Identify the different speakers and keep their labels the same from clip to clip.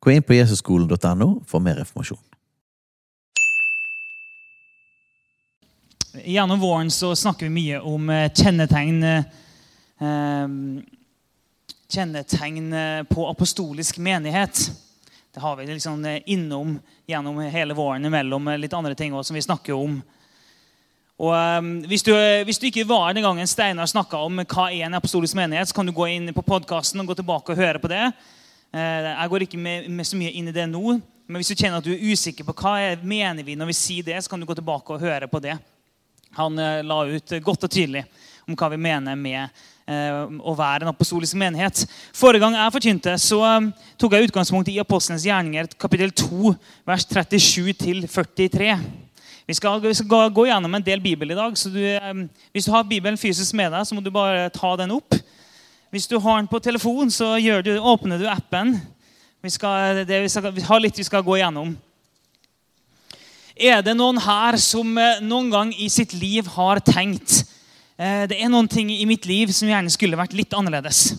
Speaker 1: Gå inn på jesusskolen.no for mer informasjon.
Speaker 2: Gjennom våren så snakker vi mye om eh, kjennetegn eh, Kjennetegn eh, på apostolisk menighet. Det har vi liksom innom gjennom hele våren mellom litt andre ting også, som vi snakker om. Og hvis, du, hvis, du, ikke var den gangen Steinar snakka om hva er en apostolisk menighet, så kan du gå inn på podkasten og gå tilbake og høre på det. Uh, jeg går ikke med, med, så mye inn i det nå. Men hvis du kjenner at du er usikker på hva er, mener vi når vi sier det, så kan du gå tilbake og høre på det. Han uh, la ut godt og tydelig om hva vi mener med uh, å være en apostolisk menighet. Forrige gang jeg forkynte, så tok jeg utgangspunkt i Apostlenes gjerninger kapittel 2, vers 37 43. Vi skal, vi skal, gå gjennom en del bibel i dag. så du, Hvis du har Bibelen fysisk med deg, så må du bare ta den opp. Hvis du har den på telefon, så du, åpner du appen. Vi, skal, det, vi, skal, vi har litt vi skal gå igjennom. Er det noen her som eh, noen gang i sitt liv har tenkt eh, det er noen ting i mitt liv som gjerne skulle vært litt annerledes?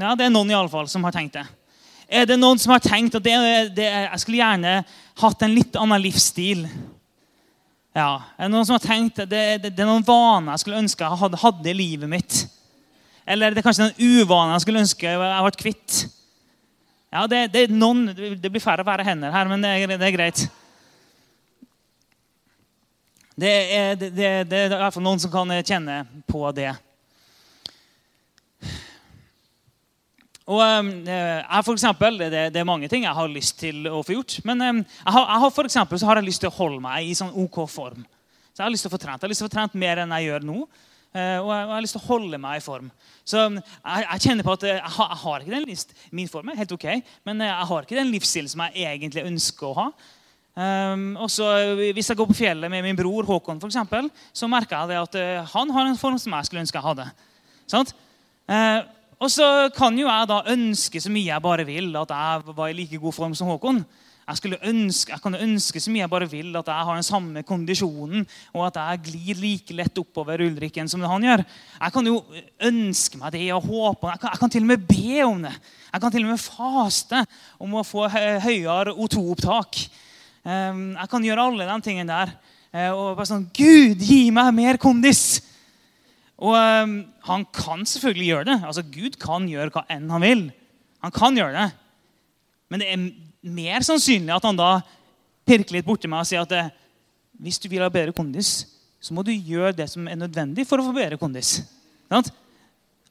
Speaker 2: Ja, Det er noen i alle fall som har tenkt det. Er det noen som har tenkt at det, det, jeg skulle gjerne hatt en litt annen livsstil? Ja, Er det noen som har tenkt at det, det, det er noen vaner jeg skulle ønske jeg hadde, hadde i livet mitt? Eller det er kanskje den uvanen jeg skulle ønske jeg ble kvitt? Ja, det, det, noen, det blir færre og færre hender her, men det er, det er greit. Det er, det, det er i hvert fall noen som kan kjenne på det. Og eh, jeg for eksempel, det, det, er mange ting jeg har lyst til å få gjort. Men eh, jeg har, jeg har, for eksempel, så har jeg lyst til å holde meg i sånn OK form. Så Jeg har lyst til å få trent Jeg har lyst til å få trent mer enn jeg gjør nå. Eh, og jeg, har lyst til å holde meg i form. Så jeg, jeg kjenner på at har, jeg har ikke den list, Min form er helt ok, men jeg har ikke den livsstilen som jeg egentlig ønsker å ha. Um, også, Hvis jeg går på fjellet med min bror Håkon, for eksempel, så merker jeg at han har en form som jeg skulle ønske jeg hadde. Sånn? Uh, og så kan jo jeg da ønske så mye jeg bare vil, at jeg var i like god form som Håkon. Jeg, ønske, jeg kan ønske så mye jeg bare vil, at jeg har den samme kondisjonen, og at jeg glir like lett oppover Ulrikken som han gjør. Jeg kan jo ønske meg det og håpe jeg kan, jeg kan til og med be om det. Jeg kan til og med faste om å få høyere O2-opptak. Ehm, jeg kan gjøre alle de tingene der. Eh, og bare sånn Gud, gi meg mer kondis! Og um, han kan selvfølgelig gjøre det. Altså, Gud kan gjøre hva enn han vil. Han kan gjøre det. Men det er mer sannsynlig at han da pirker litt borti meg og sier at hvis du vil ha bedre kondis, så må du gjøre det som er nødvendig for å få bedre kondis.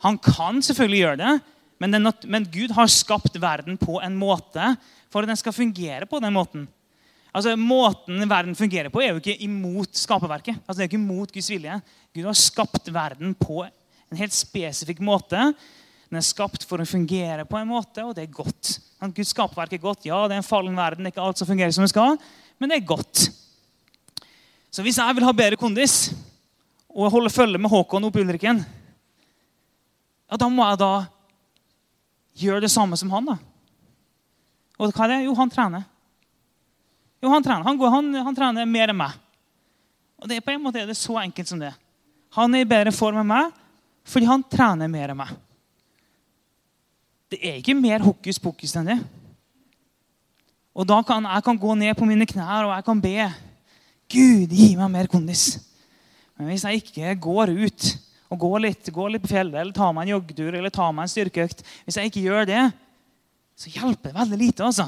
Speaker 2: Han kan selvfølgelig gjøre det, men Gud har skapt verden på en måte for at den skal fungere på den måten. Altså, Måten verden fungerer på, er jo ikke imot skaperverket. Altså, det er ikke imot Guds vilje. Gud har skapt verden på en helt spesifikk måte. Den er skapt for å fungere på en måte, og det er godt. Guds skapverk er godt. Ja, det er en fallen verden, det er ikke alt som fungerer som det skal, men det er godt. Så hvis jeg vil ha bedre kondis og holde følge med Håkon oppe i Ulriken, ja, da må jeg da gjøre det samme som han. da. Og hva er det? Jo, han trener. Jo, han trener. Han, går, han, han trener mer enn meg. Og det er på en måte det så enkelt som det. Han er i bedre form enn meg fordi han trener mer enn meg. Det er ikke mer hokus pokus enn det. Og da kan jeg kan gå ned på mine knær og jeg kan be. Gud, gi meg mer kondis. Men hvis jeg ikke går ut og går litt, går litt på fjellet eller tar meg en joggetur eller tar meg en styrkeøkt Hvis jeg ikke gjør det, så hjelper det veldig lite. altså.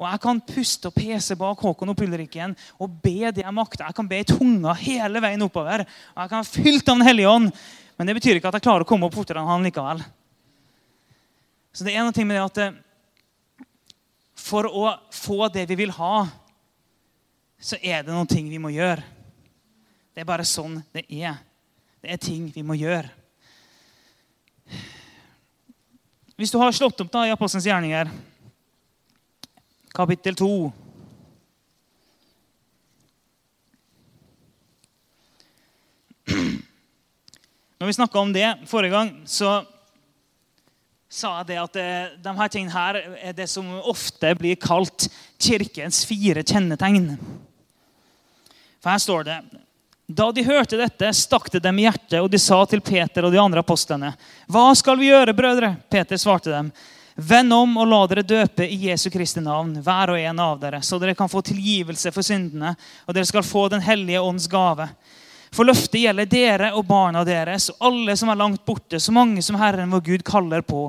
Speaker 2: Og jeg kan puste og pese bak Håkon og Pulrikken og be det jeg makter. Jeg kan be i tunga hele veien oppover. Og jeg kan være fylt av Den hellige ånd. Men det betyr ikke at jeg klarer å komme opp fortere enn han likevel. Så det er noe med det at eh, for å få det vi vil ha, så er det noen ting vi må gjøre. Det er bare sånn det er. Det er ting vi må gjøre. Hvis du har slått opp da i Apostelens gjerninger, kapittel 2 Når vi snakka om det forrige gang, så sa jeg det at de her tingene her er det som ofte blir kalt kirkens fire kjennetegn. For her står det Da de hørte dette, stakk det dem i hjertet, og de sa til Peter og de andre apostlene.: Hva skal vi gjøre, brødre? Peter svarte dem. Vend om og la dere døpe i Jesu Kristi navn, hver og en av dere, så dere kan få tilgivelse for syndene, og dere skal få Den hellige ånds gave. For løftet gjelder dere og barna deres og alle som er langt borte, så mange som Herren vår Gud kaller på.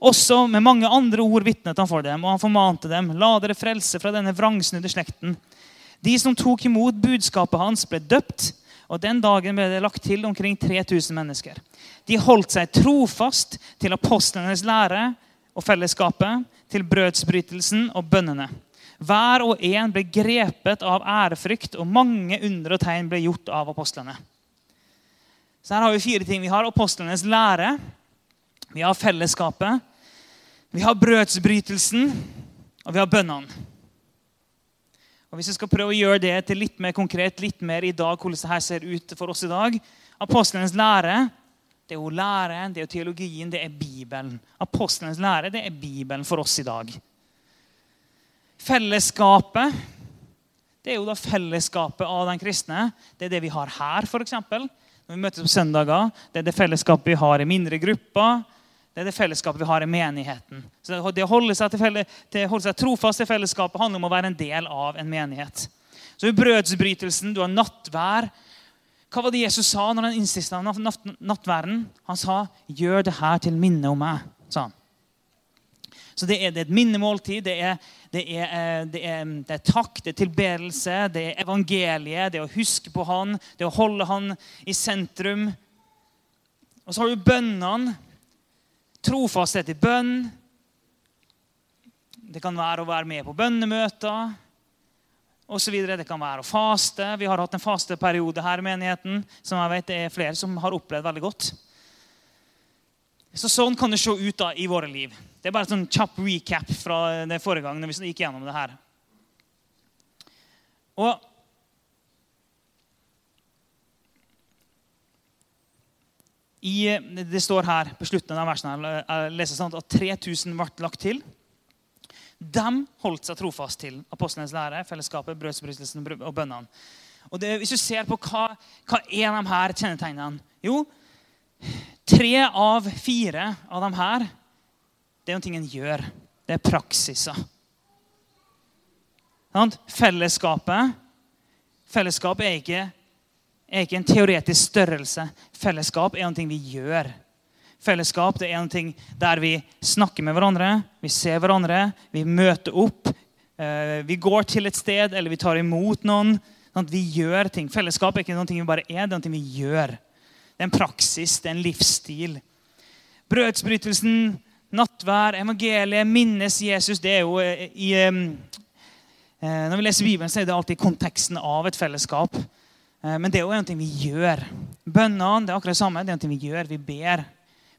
Speaker 2: Også med mange andre ord vitnet han for dem, og han formante dem. La dere frelse fra denne vrangsnudde slekten. De som tok imot budskapet hans, ble døpt, og den dagen ble det lagt til omkring 3000 mennesker. De holdt seg trofast til apostlenes lære og fellesskapet, til brødsbrytelsen og bønnene. Hver og en ble grepet av ærefrykt, og mange under og tegn ble gjort av apostlene. Så her har vi fire ting. Vi har apostlenes lære, vi har fellesskapet, vi har brødsbrytelsen, og vi har bønnene. Og Hvis vi skal prøve å gjøre det til litt mer konkret, litt mer i dag, hvordan det her ser ut for oss i dag Apostlenes lære det er jo læren, det er jo teologien, det er Bibelen. Apostlenes lære det er Bibelen for oss i dag. Fellesskapet det er jo da fellesskapet av den kristne. Det er det vi har her, f.eks. Når vi møtes på søndager. Det er det fellesskapet vi har i mindre grupper. Det er det fellesskapet vi har i menigheten. Så Det å holde seg, felle, til, holde seg trofast til fellesskapet handler om å være en del av en menighet. Så I brødsbrytelsen, du har nattvær. Hva var det Jesus sa når han innsista nattværen? Han sa, 'Gjør det her til minne om meg'. sa han. Så det er, det er et minnemåltid. Det er, det, er, eh, er, det er, takk, det er tilbedelse, det er evangeliet, det er å huske på han, det er å holde han i sentrum. Og så har du bønnene. Trofasthet i bønn. Det kan være å være med på bønnemøter osv. Det kan være å faste. Vi har hatt en fasteperiode her i menigheten som jeg vet det er flere som har opplevd veldig godt. Så Sånn kan det se ut da i våre liv. Det er bare en sånn kjapp recap fra det forrige gang. når vi gikk gjennom det her. Og i, Det står her på slutten av versen leser sånn at 3000 ble lagt til. De holdt seg trofast til apostlenes lære, fellesskapet, brødsbrytelsen og bønnene. Og det, Hvis du ser på hva, hva er de her kjennetegnene Jo, tre av fire av de her det er noe en gjør. Det er praksiser. Fellesskapet Fellesskap er ikke, er ikke en teoretisk størrelse. Fellesskap er noe vi gjør. Fellesskap det er noe der vi snakker med hverandre, vi ser hverandre, vi møter opp. Eh, vi går til et sted, eller vi tar imot noen. Sånn vi gjør ting. Fellesskap er ikke noe vi bare er, det er noe vi gjør. Det er en praksis, det er en livsstil. Brødsbrytelsen nattvær, evangeliet, minnes Jesus det er jo eh, i, eh, Når vi leser Bibelen, så er det alltid konteksten av et fellesskap. Eh, men det er jo noe vi gjør. Bønnene det er akkurat det samme. Det er noe vi gjør. Vi ber.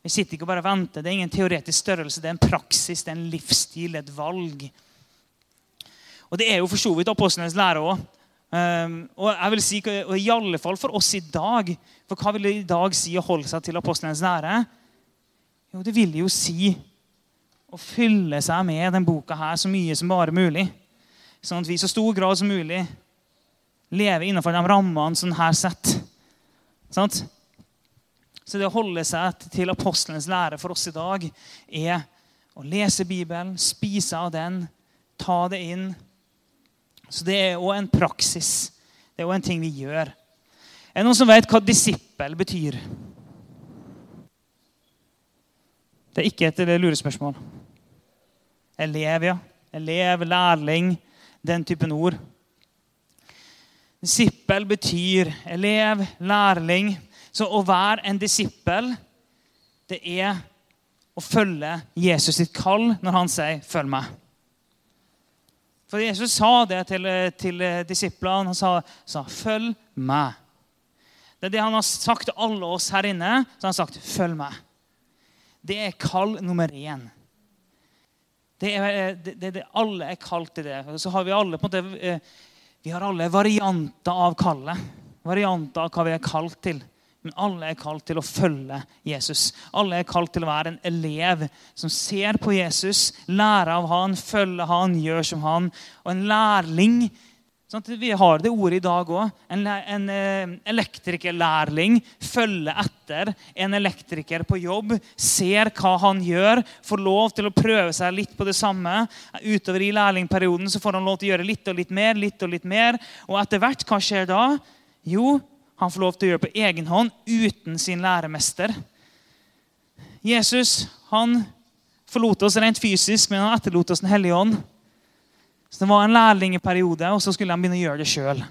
Speaker 2: Vi sitter ikke og bare venter. Det er ingen teoretisk størrelse. Det er en praksis, det er en livsstil, et valg. Og det er jo for så vidt apostlenes lære òg. Og jeg vil si, og i alle fall for oss i dag. For hva vil det i dag si å holde seg til apostlenes lære? Jo, det vil jo si å fylle seg med denne boka her så mye som bare mulig. Sånn at vi i så stor grad som mulig lever innenfor de rammene som her setter. Sånn? Så det å holde seg til apostlenes lære for oss i dag er å lese Bibelen, spise av den, ta det inn. Så det er òg en praksis. Det er òg en ting vi gjør. Er det noen som vet hva disippel betyr? Det er ikke et lurespørsmål. Elev, ja. Elev, lærling, den typen ord. Disippel betyr elev, lærling. Så å være en disippel, det er å følge Jesus sitt kall når han sier 'følg meg'. For Jesus sa det til, til disiplene. Han sa, sa 'følg meg'. Det er det han har sagt til alle oss her inne. Så han har sagt 'følg meg'. Det er kall nummer én. Det er, det, det, det, alle er kalt til det. Så har vi alle på en måte, eh, vi har alle varianter av kallet. Varianter av hva vi er kalt til. Men alle er kalt til å følge Jesus. Alle er kalt til å være en elev som ser på Jesus, lærer av han, følger han, gjør som han. Og en lærling Sånn vi har det ordet i dag òg. En, en eh, elektrikerlærling følger etter en elektriker på jobb, ser hva han gjør, får lov til å prøve seg litt på det samme. Utover i lærlingperioden så får han lov til å gjøre litt og litt mer. litt Og litt mer. Og etter hvert, hva skjer da? Jo, han får lov til å gjøre på egen hånd uten sin læremester. Jesus han forlot oss rent fysisk, men han etterlot oss Den hellige ånd. Så Det var en lærlingeperiode, og så skulle han begynne å gjøre det sjøl.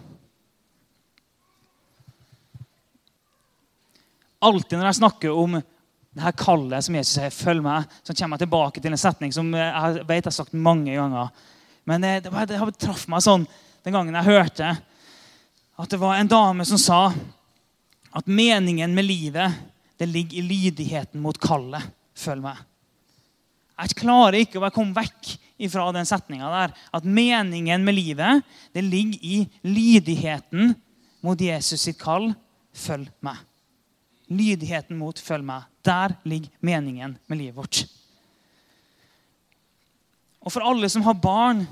Speaker 2: Alltid når jeg snakker om det her kallet som Jesus sier, 'følg meg', så kommer jeg tilbake til en setning som jeg vet jeg har sagt mange ganger. Men det, det, det traff meg sånn den gangen jeg hørte at det var en dame som sa at meningen med livet det ligger i lydigheten mot kallet. Følg meg. Jeg klarer ikke å komme vekk fra den setninga der. At meningen med livet det ligger i lydigheten mot Jesus sitt kall. Følg meg. Lydigheten mot 'følg meg'. Der ligger meningen med livet vårt. Og For alle som har barn,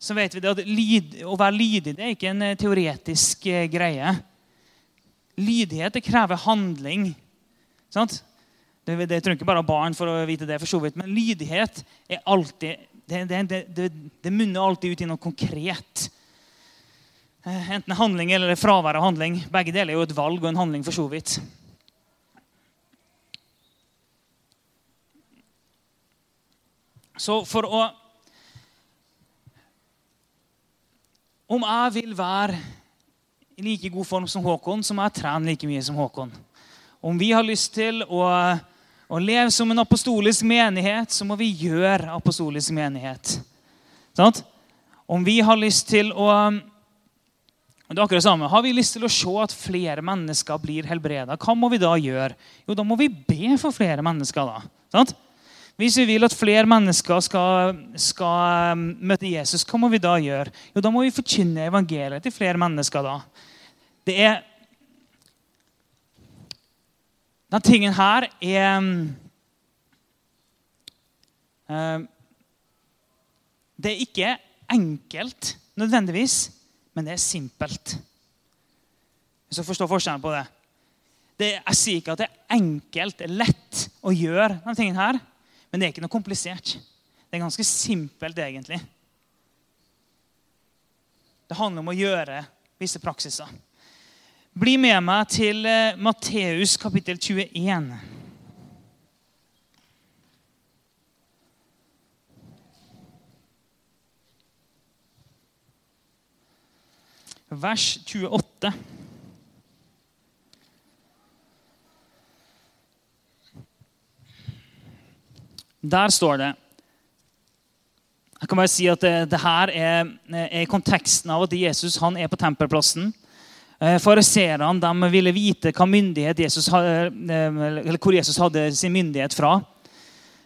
Speaker 2: så vet vi at lyd, å være lydig det er ikke en teoretisk eh, greie. Lydighet det krever handling. Sant? Det, det trenger ikke bare barn for å vite det, for så vidt, men lydighet er alltid det, det, det, det munner alltid ut i noe konkret. Eh, enten handling eller fravær av handling. Begge deler er jo et valg og en handling, for så vidt. Så for å Om jeg vil være i like god form som Håkon, så må jeg trene like mye som Håkon. Om vi har lyst til å å leve som en apostolisk menighet, så må vi gjøre apostolisk menighet. Sånn? Om vi har lyst til å det er akkurat det samme. Har vi lyst til å se at flere mennesker blir helbreda, hva må vi da gjøre? Jo, da må vi be for flere mennesker. da. Sånn? Hvis vi vil at flere mennesker skal, skal, um, møte Jesus, hva må vi da gjøre? Jo, Da må vi forkynne evangeliet til flere mennesker. da. Det er denne tingen her er uh, Det er ikke enkelt nødvendigvis, men det er simpelt. Hvis du forstår forskjellen på det. det jeg sier ikke at det er enkelt, det er lett å gjøre denne tingen her, men det er ikke noe komplisert. Det er ganske simpelt, egentlig. Det handler om å gjøre visse praksiser. Bli med meg til eh, Matteus kapittel 21. Vers 28. Der står det Jeg kan bare si at det, det her er, er konteksten av at Jesus han er på tempelplassen. Eh, fariseerne ville vite Jesus, eh, eller hvor Jesus hadde sin myndighet fra.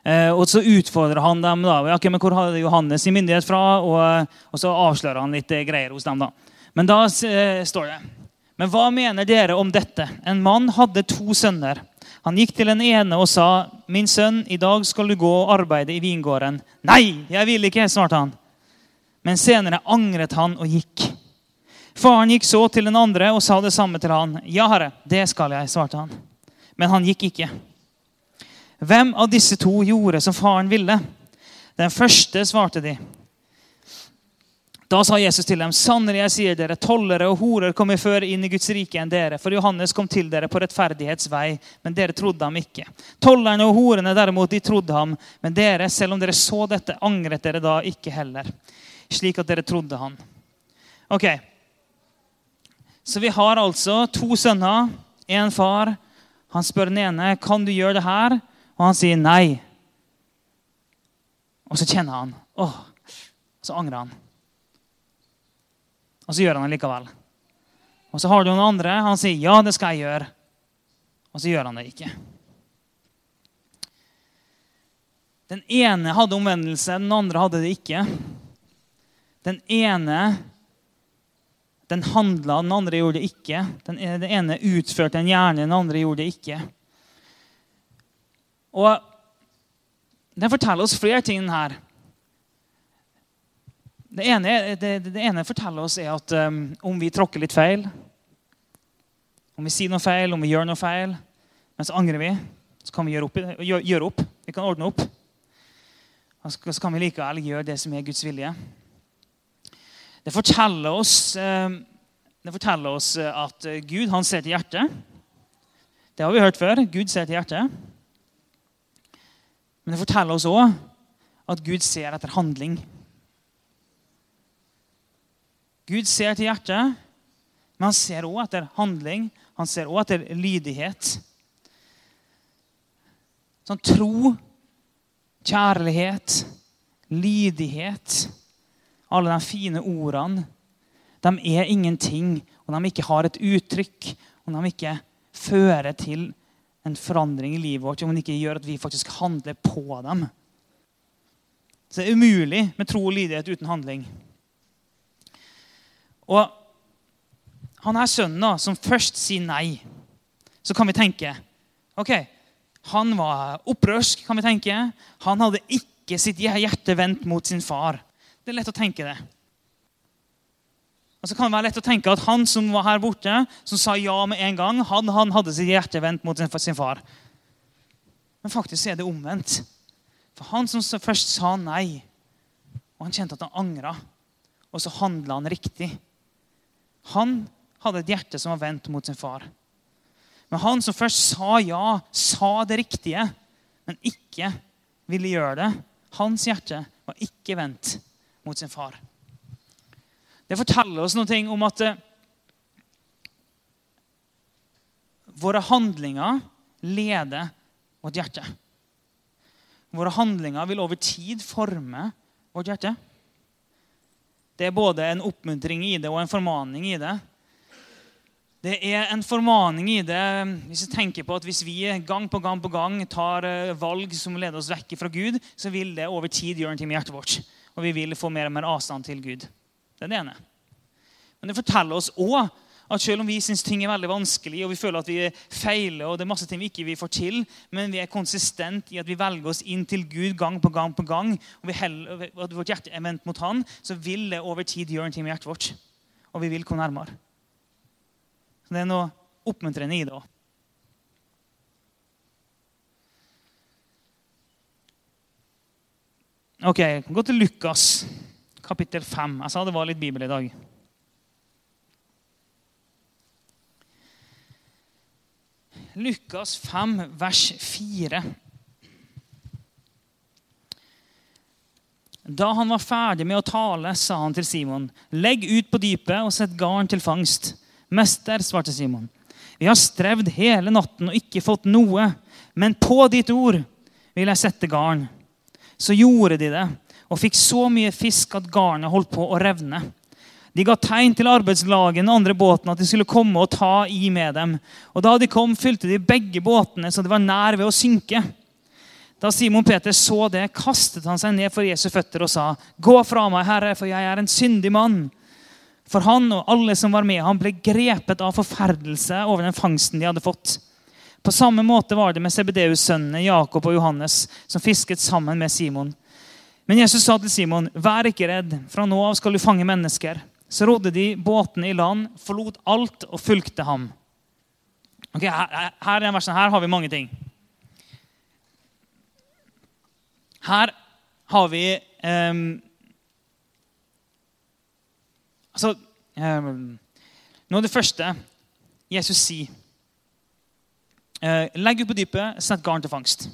Speaker 2: Eh, og Så utfordrer han dem. da, ja, men Hvor hadde Johannes sin myndighet fra? Og, og så avslører han litt greier hos dem. da. Men da står det Men hva mener dere om dette? En mann hadde to sønner. Han gikk til den ene og sa, 'Min sønn, i dag skal du gå og arbeide i vingården.' 'Nei, jeg vil ikke', svarte han. Men senere angret han og gikk. Faren gikk så til den andre og sa det samme til han. Ja, herre, det skal jeg, svarte han. Men han gikk ikke. Hvem av disse to gjorde som faren ville? Den første, svarte de. Da sa Jesus til dem, sannelig jeg sier dere, tollere og horer kommer før inn i Guds rike enn dere. For Johannes kom til dere på rettferdighetsvei, men dere trodde ham ikke. Tollerne og horene derimot, de trodde ham. Men dere, selv om dere så dette, angret dere da ikke heller. Slik at dere trodde han. Ok, så vi har altså to sønner, én far. Han spør den ene kan du gjøre det her, og han sier nei. Og så kjenner han. Åh, så angrer han. Og så gjør han det likevel. Og så har du noen andre. Han sier ja, det skal jeg gjøre. Og så gjør han det ikke. Den ene hadde omvendelse, den andre hadde det ikke. Den ene den handla, den andre gjorde det ikke. Den ene utførte en hjerne, den andre gjorde det ikke. Og Den forteller oss flere ting her. Det ene, det, det ene forteller oss er at um, om vi tråkker litt feil, om vi sier noe feil, om vi gjør noe feil, men så angrer vi, så kan vi gjøre opp. Gjøre opp. Vi kan ordne opp. Og så kan vi likevel gjøre det som er Guds vilje. Det forteller oss, eh, det forteller oss eh, at eh, Gud han ser til hjertet. Det har vi hørt før. Gud ser til hjertet. Men det forteller oss òg at Gud ser etter handling. Gud ser til hjertet, men han ser òg etter handling. Han ser òg etter lydighet. Sånn tro, kjærlighet, lydighet alle de fine ordene, de er ingenting om de ikke har et uttrykk, om de ikke fører til en forandring i livet vårt, om de ikke gjør at vi faktisk handler på dem. Så det er umulig med tro og lydighet uten handling. Og han er sønnen som først sier nei. Så kan vi tenke ok, Han var opprørsk. kan vi tenke. Han hadde ikke sitt hjerte vendt mot sin far. Det er lett å tenke det. Og så kan det være lett å tenke at Han som var her borte, som sa ja med en gang, han, han hadde sitt hjerte vendt mot sin far. Men faktisk er det omvendt. For han som først sa nei, og han kjente at han angra, og så handla han riktig Han hadde et hjerte som var vendt mot sin far. Men han som først sa ja, sa det riktige, men ikke ville gjøre det, hans hjerte var ikke vendt mot sin far. Det forteller oss noe om at eh, våre handlinger leder vårt hjerte. Våre handlinger vil over tid forme vårt hjerte. Det er både en oppmuntring i det og en formaning i det. Det er en formaning i det hvis vi tenker på at hvis vi gang på gang på gang tar eh, valg som leder oss vekk fra Gud, så vil det over tid gjøre noe med hjertet vårt og vi vil få mer og mer avstand til Gud. Det er det ene. Men det forteller oss òg at selv om vi syns ting er veldig vanskelig, og vi føler at vi feiler, og det er masse ting vi ikke får til, men vi er konsistent i at vi velger oss inn til Gud gang på gang, på gang, og heller, at vårt hjerte er vendt mot Han, så vil det over tid gjøre en ting med hjertet vårt. Og vi vil komme nærmere. Så Det er noe oppmuntrende i det òg. Ok, Gå til Lukas, kapittel 5. Jeg sa det var litt bibel i dag. Lukas 5, vers 4. Da han var ferdig med å tale, sa han til Simon.: Legg ut på dypet og sett garn til fangst. Mester, svarte Simon. Vi har strevd hele natten og ikke fått noe, men på ditt ord vil jeg sette garn så gjorde de det og fikk så mye fisk at garnet holdt på å revne. De ga tegn til arbeidslaget i den andre båten at de skulle komme og ta i med dem. Og Da de kom, fylte de begge båtene så de var nær ved å synke. Da Simon Peter så det, kastet han seg ned for Jesu føtter og sa, 'Gå fra meg, Herre, for jeg er en syndig mann.' For han og alle som var med ham, ble grepet av forferdelse over den fangsten de hadde fått. På samme måte var det med Sebedeus-sønnene Jakob og Johannes, som fisket sammen med Simon. Men Jesus sa til Simon, 'Vær ikke redd. Fra nå av skal du fange mennesker.' Så rodde de båtene i land, forlot alt og fulgte ham. Ok, her, her, her har vi mange ting. Her har vi um, Altså um, Noe av det første Jesus sier Eh, legg ut på dypet, sett garn til fangst.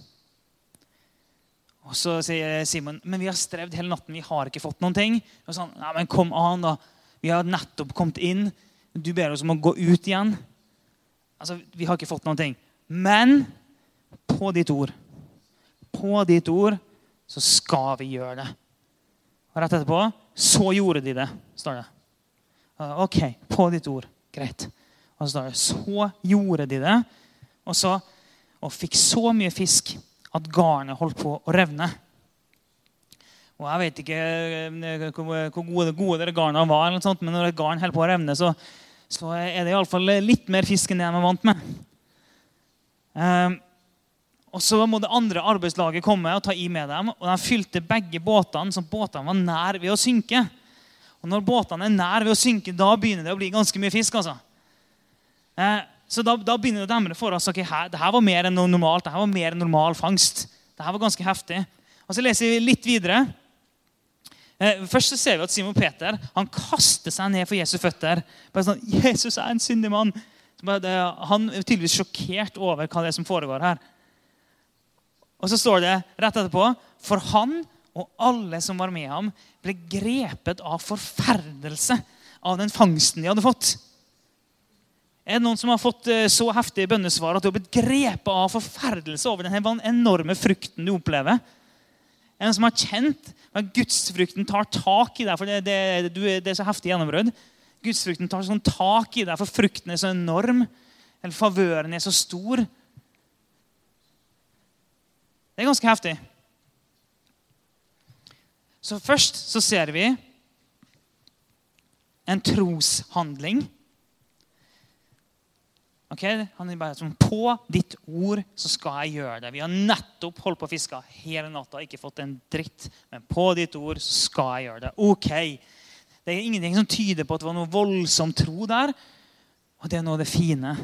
Speaker 2: Og Så sier Simon men vi har strevd hele natten, vi har ikke fått noen ting. Og sånn, Nei, men kom an da, Vi har nettopp kommet inn. Du ber oss om å gå ut igjen. Altså, Vi har ikke fått noen ting. Men på ditt ord, på ditt ord, så skal vi gjøre det. Og rett etterpå så gjorde de det, står det. OK, på ditt ord. Greit. Og så står det så gjorde de det og, så, og fikk så mye fisk at garnet holdt på å revne. Og jeg vet ikke eh, hvor gode, gode dere garnene var, eller noe sånt, men når et garn holder på å revne, så, så er det iallfall litt mer fisk enn det de er vant med. Um, og Så må det andre arbeidslaget komme og ta i med dem. og De fylte begge båtene, så båtene var nær ved å synke. Og Når båtene er nær ved å synke, da begynner det å bli ganske mye fisk. altså. Eh, så da, da, begynner det å demre for oss. ok, her, det her var mer enn normalt, det her var mer enn normal fangst. Det her var ganske heftig. Og Så leser vi litt videre. Eh, først så ser vi at Simon Peter han kaster seg ned for Jesus' føtter. Bare sånn, 'Jesus er en syndig mann.' Han er tydeligvis sjokkert over hva det er som foregår her. Og så står det rett etterpå For han og alle som var med ham, ble grepet av forferdelse av den fangsten de hadde fått. Er det noen som har fått eh, så heftige bønnesvar at du har blitt grepet av forferdelse over den enorme frukten du opplever? Er det noen som har kjent at gudsfrukten tar tak i deg, for det, det, det er så heftig gjennombrudd. Gudsfrukten tar sånn tak i deg, for frukten er så enorm. Eller favøren er så stor. Det er ganske heftig. Så først så ser vi en troshandling Ok, Han er bare sånn, På ditt ord så skal jeg gjøre det. Vi har nettopp holdt på å fiske hele natta, ikke fått en dritt. Men på ditt ord så skal jeg gjøre det. Ok. Det er ingenting som tyder på at det var noe voldsom tro der. Og det er noe av det fine.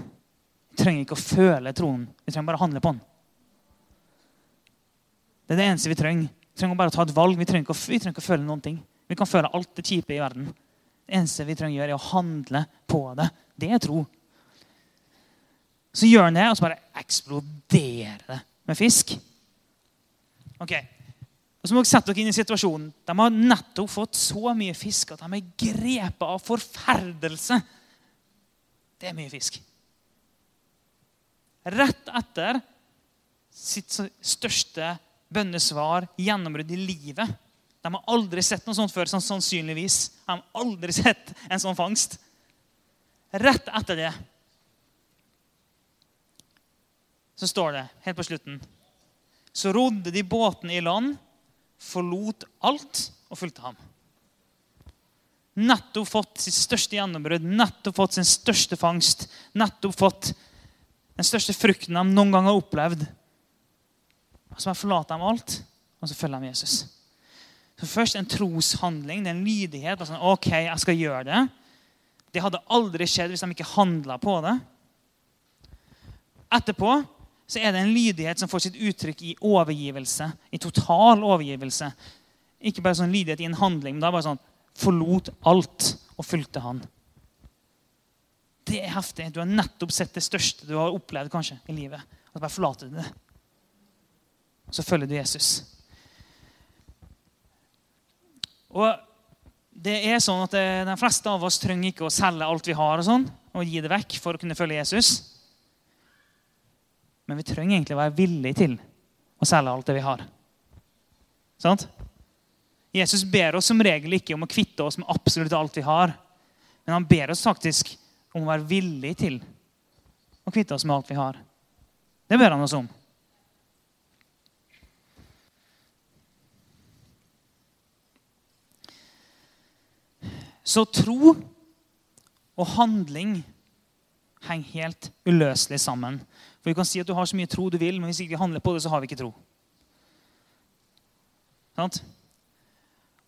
Speaker 2: Vi trenger ikke å føle troen. Vi trenger bare å handle på den. Det er det eneste vi trenger. Vi trenger bare å ta et valg. Vi trenger ikke å, trenger ikke å føle noen ting. Vi kan føle alt det kjipe i verden. Det eneste vi trenger å gjøre, er å handle på det. Det er tro. Så gjør han det, og så bare eksploderer det med fisk. Ok, og så må dere sette dere inn i situasjonen. De har nettopp fått så mye fisk at de er grepet av forferdelse. Det er mye fisk. Rett etter sitt største bønnesvar, gjennombrudd i livet. De har aldri sett noe sånt før, sånn sannsynligvis. De har aldri sett en sånn fangst. Rett etter det så står det helt på slutten Så rodde de båten i land, forlot alt og fulgte ham. Nettopp fått sitt største gjennombrudd, nettopp fått sin største fangst. Nettopp fått den største frukten de noen gang har opplevd. Og så bare forlater de alt, og så følger de Jesus. Så Først en troshandling, det er en lydighet. Altså, ok, jeg skal gjøre Det Det hadde aldri skjedd hvis de ikke handla på det. Etterpå så er det en lydighet som får sitt uttrykk i overgivelse. I total overgivelse. Ikke bare sånn lydighet i en handling, men er bare sånn forlot alt og fulgte han. Det er heftig. Du har nettopp sett det største du har opplevd kanskje i livet. Og bare forlater du det. Så følger du Jesus. Og det er sånn at De fleste av oss trenger ikke å selge alt vi har og sånn, og gi det vekk for å kunne følge Jesus. Men vi trenger egentlig å være villige til å selge alt det vi har. Sant? Jesus ber oss som regel ikke om å kvitte oss med absolutt alt vi har. Men han ber oss faktisk om å være villige til å kvitte oss med alt vi har. Det ber han oss om. Så tro og handling henger helt uløselig sammen. For Vi kan si at du har så mye tro du vil, men hvis ikke vi handler på det, så har vi ikke tro. Sant?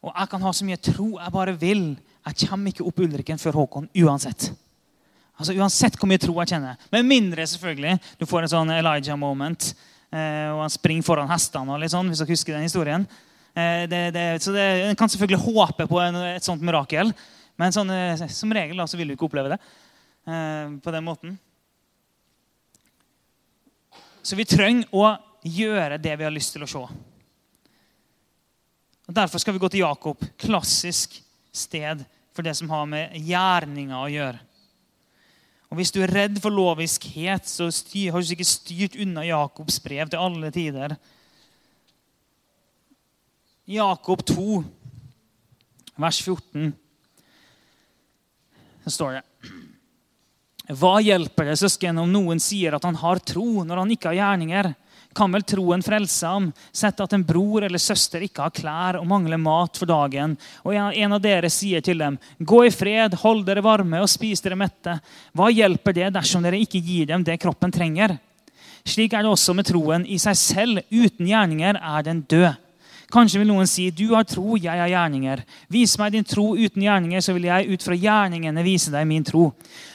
Speaker 2: Og jeg kan ha så mye tro jeg bare vil. Jeg kommer ikke opp Ulriken før Håkon uansett. Altså Uansett hvor mye tro jeg kjenner. Med mindre selvfølgelig du får en sånn Elijah-moment. Eh, og han springer foran hestene, og litt sånn, hvis dere husker den historien. Eh, det, det, så det, En kan selvfølgelig håpe på en, et sånt mirakel, men sånn, eh, som regel da, så vil du ikke oppleve det eh, på den måten. Så vi trenger å gjøre det vi har lyst til å se. Og Derfor skal vi gå til Jakob. Klassisk sted for det som har med gjerninga å gjøre. Og Hvis du er redd for loviskhet, så har du sikkert styrt unna Jakobs brev til alle tider. Jakob 2, vers 14, så står det Hva hjelper det søsken om noen sier at han har tro, når han ikke har gjerninger? Kan vel troen frelse ham? Sett at en bror eller søster ikke har klær og mangler mat for dagen, og en av dere sier til dem, gå i fred, hold dere varme og spis dere mette. Hva hjelper det dersom dere ikke gir dem det kroppen trenger? Slik er det også med troen. I seg selv, uten gjerninger, er den død. Kanskje vil noen si, 'Du har tro, jeg har gjerninger'. Vis meg din tro uten gjerninger, så vil jeg ut fra gjerningene vise deg min tro.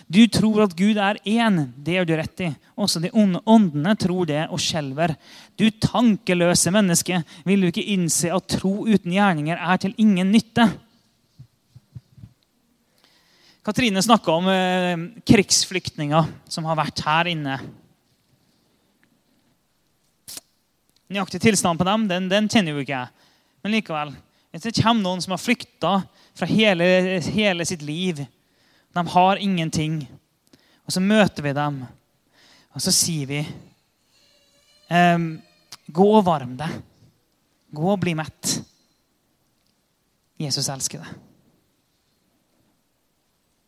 Speaker 2: Du tror at Gud er én. Det gjør du rett i. Også de onde åndene tror det og skjelver. Du tankeløse menneske, vil du ikke innse at tro uten gjerninger er til ingen nytte? Katrine snakka om eh, krigsflyktninger som har vært her inne. Nøyaktig tilstand på dem den, den kjenner jo ikke jeg. Men likevel. Hvis det kommer noen som har flykta fra hele, hele, sitt liv De har ingenting. Og så møter vi dem, og så sier vi ehm, Gå og varm deg. Gå og bli mett. Jesus elsker deg.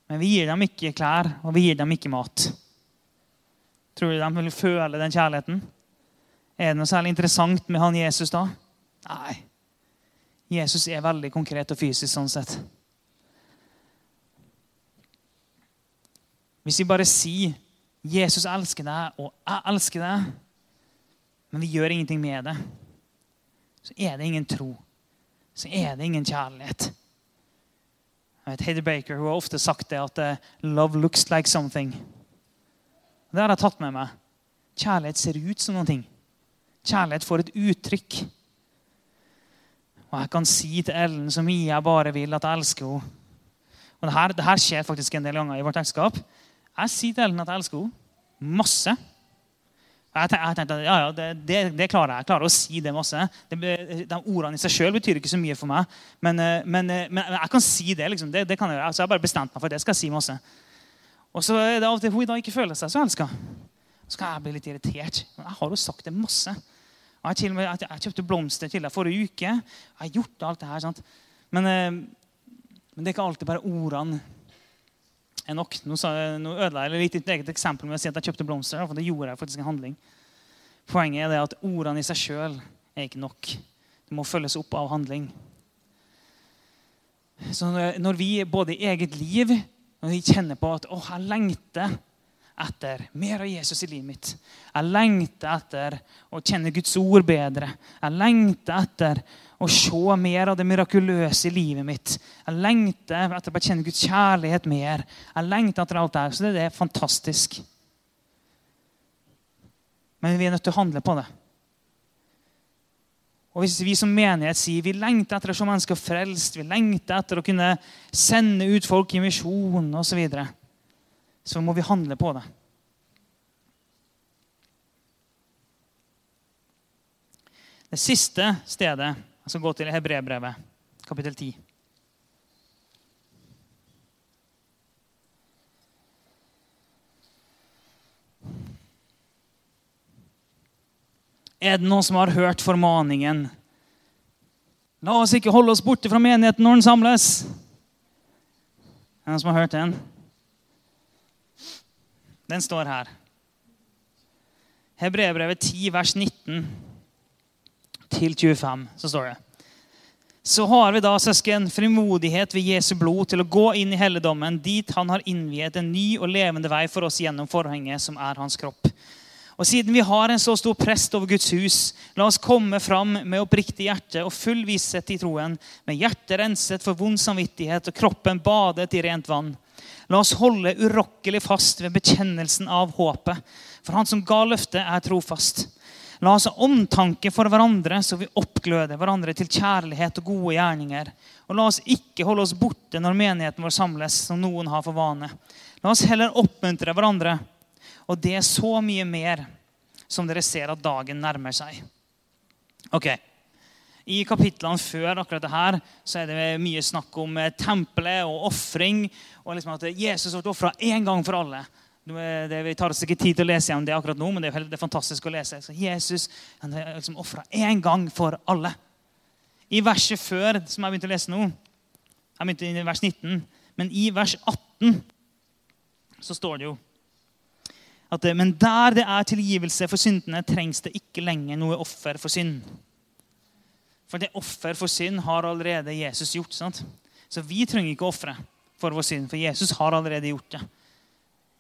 Speaker 2: Men vi gir dem ikke klær, og vi gir dem ikke mat. Tror du de vil føle den kjærligheten? Er det noe særlig interessant med han Jesus da? Nei. Jesus er veldig konkret og fysisk sånn sett. Hvis vi bare sier 'Jesus elsker deg', og 'jeg elsker deg', men vi gjør ingenting med det, så er det ingen tro. Så er det ingen kjærlighet. Jeg vet, Heather Baker hun har ofte sagt det at eh, 'love looks like something'. Det har jeg tatt med meg. Kjærlighet ser ut som noen ting. Kjærlighet får et uttrykk. Og jeg kan si til Ellen så mye jeg bare vil, at jeg elsker henne. Og det her, det her skjer faktisk en del ganger i vårt ekteskap. Jeg sier til Ellen at jeg elsker henne. Masse. Jeg tenkte, ja, ja, det, det, det, klarer jeg. Jeg klarer å si det masse. Det, de Ordene i seg sjøl betyr ikke så mye for meg. Men, eh, men, eh, men jeg kan si det. liksom. Det, kan jeg gjøre. Altså, jeg har bare bestemt meg for det. skal jeg si masse. Og så er det av og til hun i dag ikke føler seg så elska. Så kan jeg bli litt irritert. Men jeg har jo sagt det masse. Jeg, til og med, jeg kjøpte blomster til deg forrige uke. Jeg har gjort alt det her. Sant? Men, eh, men det er ikke alltid bare ordene er nok. Nå, sa, nå ødela jeg litt et eget eksempel med å si at jeg kjøpte blomster. for det gjorde jeg faktisk en handling. Poenget er det at ordene i seg sjøl er ikke nok. Det må følges opp av handling. Så når vi både i eget liv når vi kjenner på at å, jeg lengter etter mer av Jesus i livet mitt. Jeg lengter etter å kjenne Guds ord bedre. Jeg lengter etter å se mer av det mirakuløse i livet mitt. Jeg lengter etter å kjenne Guds kjærlighet mer. Jeg lengter etter alt det Så det er fantastisk. Men vi er nødt til å handle på det. Og Hvis vi som menighet sier vi lengter etter å se mennesker frelst, vi lengter etter å kunne sende ut folk i misjon osv., så, videre, så må vi handle på det. Det siste stedet jeg skal gå til Hebrebrevet, kapittel 10. Er det noen som har hørt formaningen? La oss ikke holde oss borte fra menigheten når den samles. Er det noen som har hørt den? Den står her. Hebreerbrevet 10, vers 19 til 25, så står det. Så har vi da, søsken, frimodighet ved Jesu blod til å gå inn i helligdommen, dit han har innviet en ny og levende vei for oss gjennom forhenget, som er hans kropp. Og Siden vi har en så stor prest over Guds hus, la oss komme fram med oppriktig hjerte og full visshet i troen, med hjertet renset for vond samvittighet og kroppen badet i rent vann. La oss holde urokkelig fast ved bekjennelsen av håpet. For han som ga løftet, er trofast. La oss ha omtanke for hverandre, så vi oppgløder hverandre til kjærlighet og gode gjerninger. Og la oss ikke holde oss borte når menigheten vår samles, som noen har for vane. La oss heller oppmuntre hverandre. Og det er så mye mer som dere ser at dagen nærmer seg. Ok, i kapitlene før akkurat det her, så er det mye snakk om eh, tempelet og ofring. Og liksom at Jesus ble ofra én gang for alle. Det, vi tar oss ikke tid til å lese igjen det akkurat nå, men det er, fantastisk å lese. Så Jesus han er liksom ofra én gang for alle. I verset før, som jeg begynte å lese nå, jeg begynte i vers 19, men i vers 18 så står det jo at Men der det er tilgivelse for syndene, trengs det ikke lenger noe offer for synd. For det offer for synd har allerede Jesus gjort. sant? Så vi trenger ikke ofre for vår synd, for Jesus har allerede gjort det.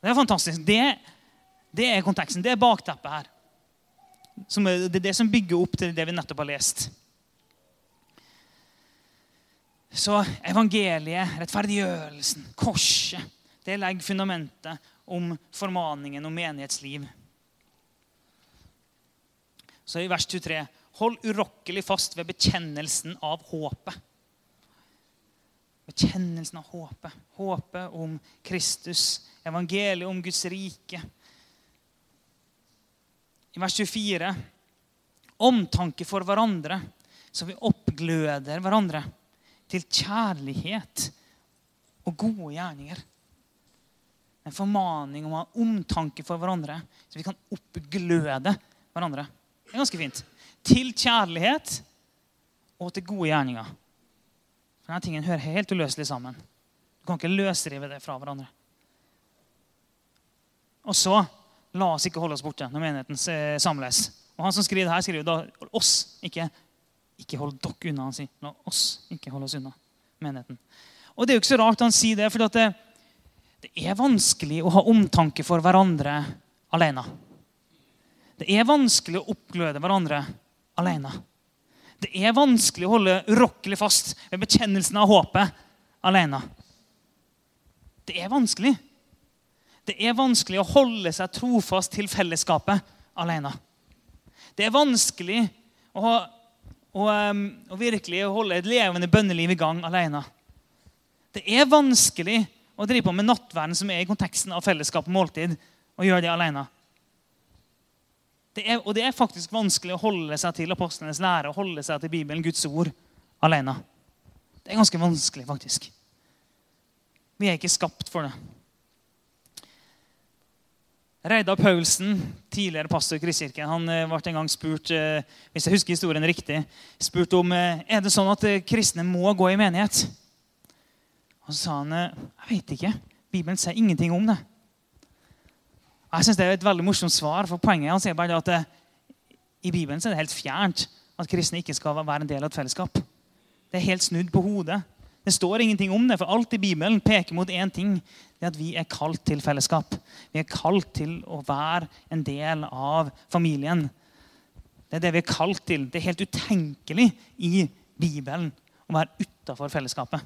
Speaker 2: Det er fantastisk. Det, det er konteksten. Det er bakteppet her. Som det er det som bygger opp til det vi nettopp har lest. Så evangeliet, rettferdiggjørelsen, korset, det legger fundamentet om formaningen om menighetsliv. Så i vers 23.: Hold urokkelig fast ved bekjennelsen av håpet. Bekjennelsen av håpet. Håpet om Kristus. Evangeliet om Guds rike. I vers 24.: Omtanke for hverandre, så vi oppgløder hverandre til kjærlighet og gode gjerninger. En formaning om å ha omtanke for hverandre, så vi kan oppgløde hverandre. Det er ganske fint. Til kjærlighet og til gode gjerninger. For Denne tingen hører helt uløselig sammen. Du kan ikke løsrive det fra hverandre. Og så la oss ikke holde oss borte når menigheten samles. Og Han som skriver her, skriver da oss, ikke ikke hold dere unna. Han sier la oss ikke holde oss unna menigheten. Og Det er jo ikke så rart han sier det, for det, det er vanskelig å ha omtanke for hverandre alene. Det er vanskelig å oppgløde hverandre alene. Det er vanskelig å holde urokkelig fast ved bekjennelsen av håpet alene. Det er vanskelig. Det er vanskelig å holde seg trofast til fellesskapet alene. Det er vanskelig å, å, å virkelig holde et levende bønneliv i gang alene. Det er vanskelig å drive på med nattverden som er i konteksten av fellesskap og måltid, og gjøre det alene. Det er, og det er faktisk vanskelig å holde seg til apostlenes lære og holde seg til Bibelen, Guds ord, alene. Det er ganske vanskelig, faktisk. Vi er ikke skapt for det. Reidar Paulsen, tidligere pastor i Kristkirken, han eh, ble en gang spurt eh, hvis jeg husker historien riktig, spurt om eh, er det sånn at kristne må gå i menighet. Og så sa han jeg vet ikke. Bibelen sier ingenting om det. Jeg synes Det er et veldig morsomt svar. for Poenget han sier bare at det, i Bibelen er det helt fjernt at kristne ikke skal være en del av et fellesskap. Det er helt snudd på hodet. Det står ingenting om det, for alt i Bibelen peker mot én ting. Det er at vi er kalt til fellesskap. Vi er kalt til å være en del av familien. Det er det vi er kalt til. Det er helt utenkelig i Bibelen å være utafor fellesskapet.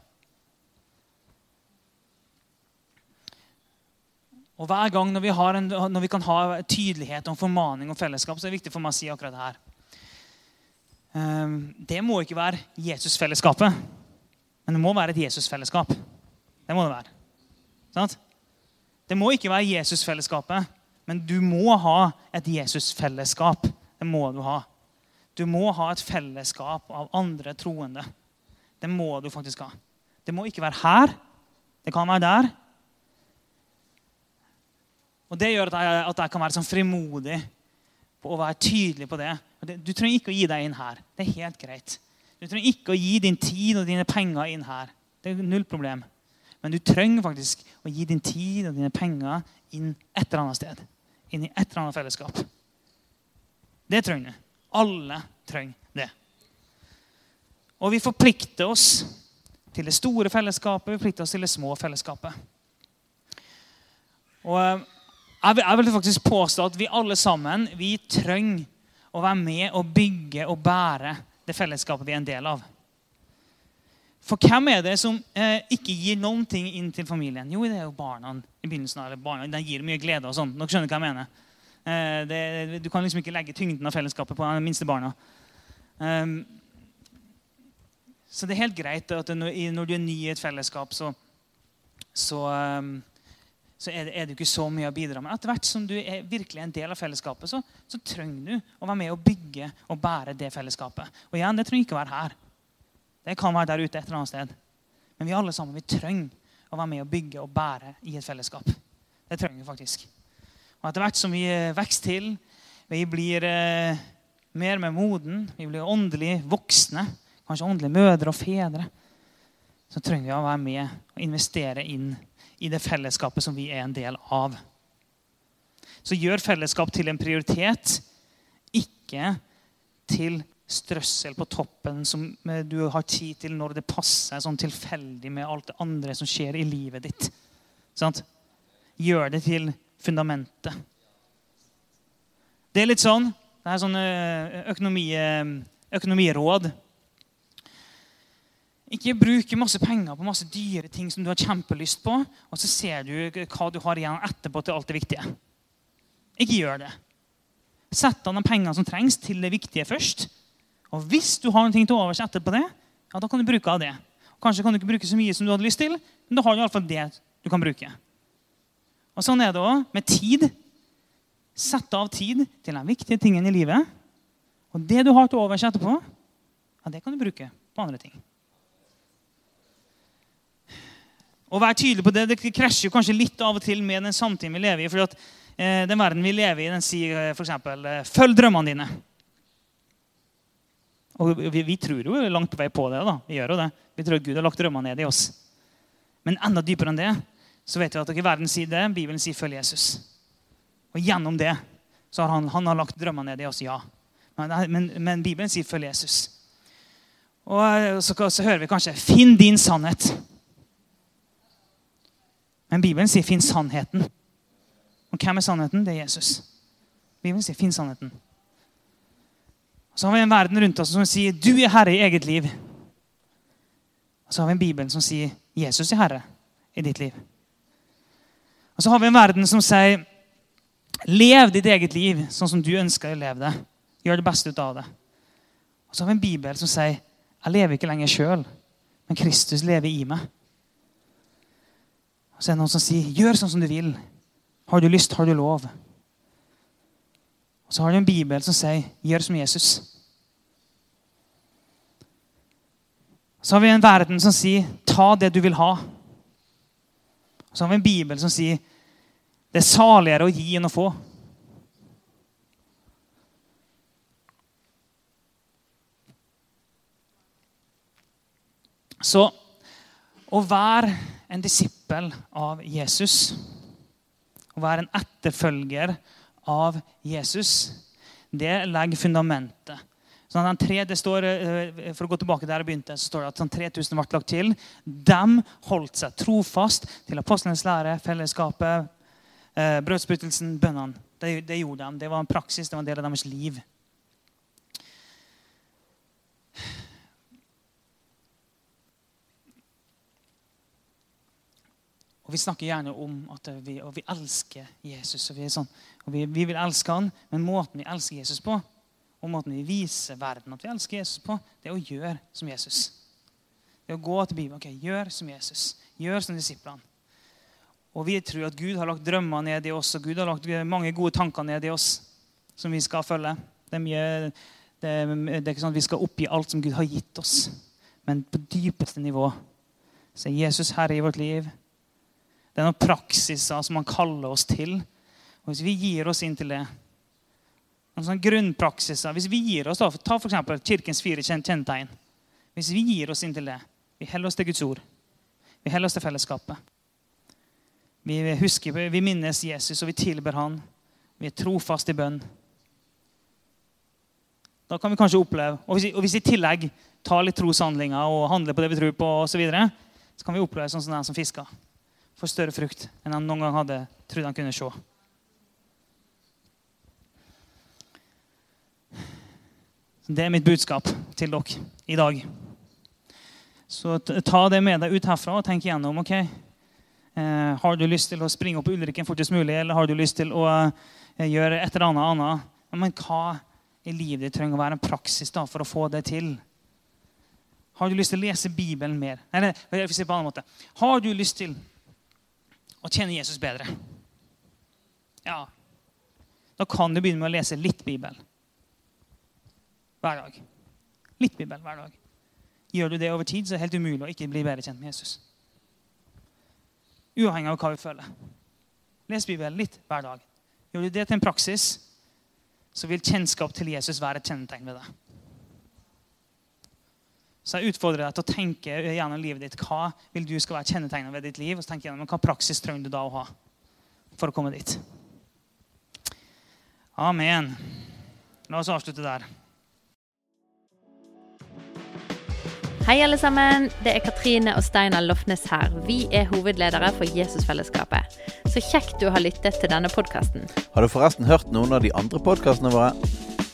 Speaker 2: Og Hver gang når vi, en, når vi, kan ha tydelighet om formaning og fellesskap, så er det viktig for meg å si akkurat det her. Ehm, det må ikke være Jesusfellesskapet. Men det må være et Jesusfellesskap. Det må det være. Sant? Det må ikke være Jesusfellesskapet, men du må ha et Jesusfellesskap. Det må du ha. Du må ha et fellesskap av andre troende. Det må du faktisk ha. Det må ikke være her. Det kan være der. Og Det gjør at jeg, at jeg kan være sånn frimodig på å være tydelig på det. Du trenger ikke å gi deg inn her. Det er helt greit. Du trenger ikke å gi din tid og dine penger inn her. Det er null problem. Men du trenger faktisk å gi din tid og dine penger inn et eller annet sted. Inn i et eller annet fellesskap. Det trenger du. Alle trenger det. Og vi forplikter oss til det store fellesskapet, vi forplikter oss til det små fellesskapet. Og eh, jeg vil, jeg vil faktisk påstå at vi alle sammen vi trenger å være med og bygge og bære det fellesskapet vi er en del av. For hvem er det som eh, ikke gir noen ting inn til familien? Jo, det er jo barna. i begynnelsen av barna. De gir mye glede og sånn. Dere skjønner hva jeg mener. Eh, det, du kan liksom ikke legge tyngden av fellesskapet på de minste barna. Eh, så det er helt greit at når, når, du er ny i et fellesskap, så, så, um, så er, det, er, det, ikke så mye å bidra med. Etter hvert som du er virkelig en del av fellesskapet, så, så trenger du å være med og bygge og bære det fellesskapet. Og igjen, det trenger ikke å være her. Det kan være der ute et eller annet sted. Men vi alle sammen vi trenger å være med og bygge og bære i et fellesskap. Det trenger vi faktisk. Og Etter hvert som vi eh, vokser til, vi blir eh, mer mer moden, vi blir åndelig voksne, kanskje åndelige mødre og fedre, så trenger vi å være med og investere inn i det fellesskapet som vi er en del av. Så gjør fellesskap til en prioritet, ikke til strøssel på toppen som du har tid til når det passer sånn tilfeldig med alt det andre som skjer i livet ditt. Sant? Gjør det til fundamentet. Det er litt sånn Det er sånn økonomi, økonomiråd. Ikke bruke masse penger på masse dyre ting som du har kjempelyst på, og så ser du hva du har igjen etterpå til alt det viktige. Ikke gjør det. Sett av de pengene som trengs, til det viktige først. Og hvis du har noe til overs etterpå det, ja, da kan du bruke av det. Kanskje kan du ikke bruke så mye som du hadde lyst til, men da har du iallfall det du kan bruke. Og Sånn er det òg med tid. Sett av tid til de viktige tingene i livet. Og det du har til overs etterpå, ja, det kan du bruke på andre ting. Å vær tydelig på det det krasjer jo kanskje litt av og til med den samtiden vi lever i. fordi at eh, Den verden vi lever i, den sier eh, f.eks.: eh, Følg drømmene dine. Og vi, vi, tror jo langt på vei på det. da. Vi gjør jo det. Vi tror Gud har lagt drømmene ned i oss. Men enda dypere enn det så vet vi at dere verden sier det, Bibelen sier 'følg Jesus'. Og gjennom det så har han, han har lagt drømmene ned i oss, ja. Men, men, men Bibelen sier 'følg Jesus'. Og så, så hører vi kanskje 'finn din sannhet'. Men Bibelen sier 'finn sannheten'. Og hvem er sannheten? Det er Jesus. Bibelen sier 'finn sannheten'. Så har vi en verden rundt oss som sier 'du er herre i eget liv'. Og så har vi en bibel som sier 'Jesus er herre i ditt liv'. Og så har vi en verden som sier 'lev ditt eget liv sånn som du ønsker å leve det'. Gjør det beste ut av det. Og så har vi en bibel som sier 'jeg lever ikke lenger sjøl, men Kristus lever i meg'. Og så er det noen som sier 'gjør sånn som du vil'. Har du lyst, har du lov. Og så har du en bibel som sier 'gjør som Jesus'. Så har vi en verden som sier 'ta det du vil ha'. Så har vi en bibel som sier 'det er saligere å gi enn å få'. Så å være en disippel av Jesus, å være en etterfølger av Jesus, det legger fundamentet. Sånn den tre, det står, eh, For å gå tilbake der jeg begynte, så står det at sånn 3000 ble lagt til. De holdt seg trofast til apostlenes lære, fellesskapet, eh, brødsbrytelsen, bønnene. Det, det, gjorde de. Det var en praksis, det var en del av deres liv. Og Vi snakker gjerne om at vi, vi elsker Jesus. og, vi, sånn, og vi, vi, vil elske han, Men måten vi elsker Jesus på, og måten vi viser verden at vi elsker Jesus på, det er å gjøre som Jesus. Det er å gå til Bibelen. ok, Gjør som Jesus. Gjør som disiplene. Og vi tror at Gud har lagt drømmer ned i oss, og Gud har lagt mange gode tanker ned i oss som vi skal følge. Det er, mye, det, det er ikke sånn at vi skal oppgi alt som Gud har gitt oss. Men på dypeste nivå så er Jesus herre i vårt liv. Det er noen praksiser som han kaller oss til. Og Hvis vi gir oss inn til det noen sånne grunnpraksiser, Hvis vi gir oss da, Ta f.eks. Kirkens fire kjennetegn. Hvis vi gir oss inn til det, vi holder oss til Guds ord, vi holder oss til fellesskapet Vi husker, vi minnes Jesus, og vi tilber han. Vi er trofast i bønn. Da kan vi kanskje oppleve, Og hvis, og hvis i tillegg tar litt troshandlinger og handler på det vi tror på, og så, videre, så kan vi oppleve sånn som den som fisker får større frukt enn han noen gang hadde trodd han kunne se. Det er mitt budskap til dere i dag. Så ta det med deg ut herfra og tenk igjennom. ok, eh, Har du lyst til å springe opp Ulriken fortest mulig, eller har du lyst til å eh, gjøre et eller annet annet? Men hva i livet ditt trenger å være en praksis da, for å få det til? Har du lyst til å lese Bibelen mer? Eller, jeg vil si på en annen måte. Har du lyst til å kjenne Jesus bedre. Ja, da kan du begynne med å lese litt Bibel hver dag. Litt Bibel hver dag. Gjør du det over tid, så er det helt umulig å ikke bli bedre kjent med Jesus. Uavhengig av hva vi føler. Les Bibelen litt hver dag. Gjør du det til en praksis, så vil kjennskap til Jesus være et kjennetegn ved deg. Så jeg utfordrer deg til å tenke gjennom livet ditt. Hva vil du skal være kjennetegnet ved ditt liv? Og så tenke gjennom Hva praksis trenger du da å ha for å komme dit? Amen. La oss avslutte der.
Speaker 3: Hei, alle sammen. Det er Katrine og Steinar Lofnes her. Vi er hovedledere for Jesusfellesskapet. Så kjekt du har lyttet til denne podkasten.
Speaker 1: Har du forresten hørt noen av de andre podkastene våre?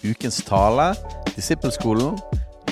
Speaker 1: Ukens tale, Disippelskolen,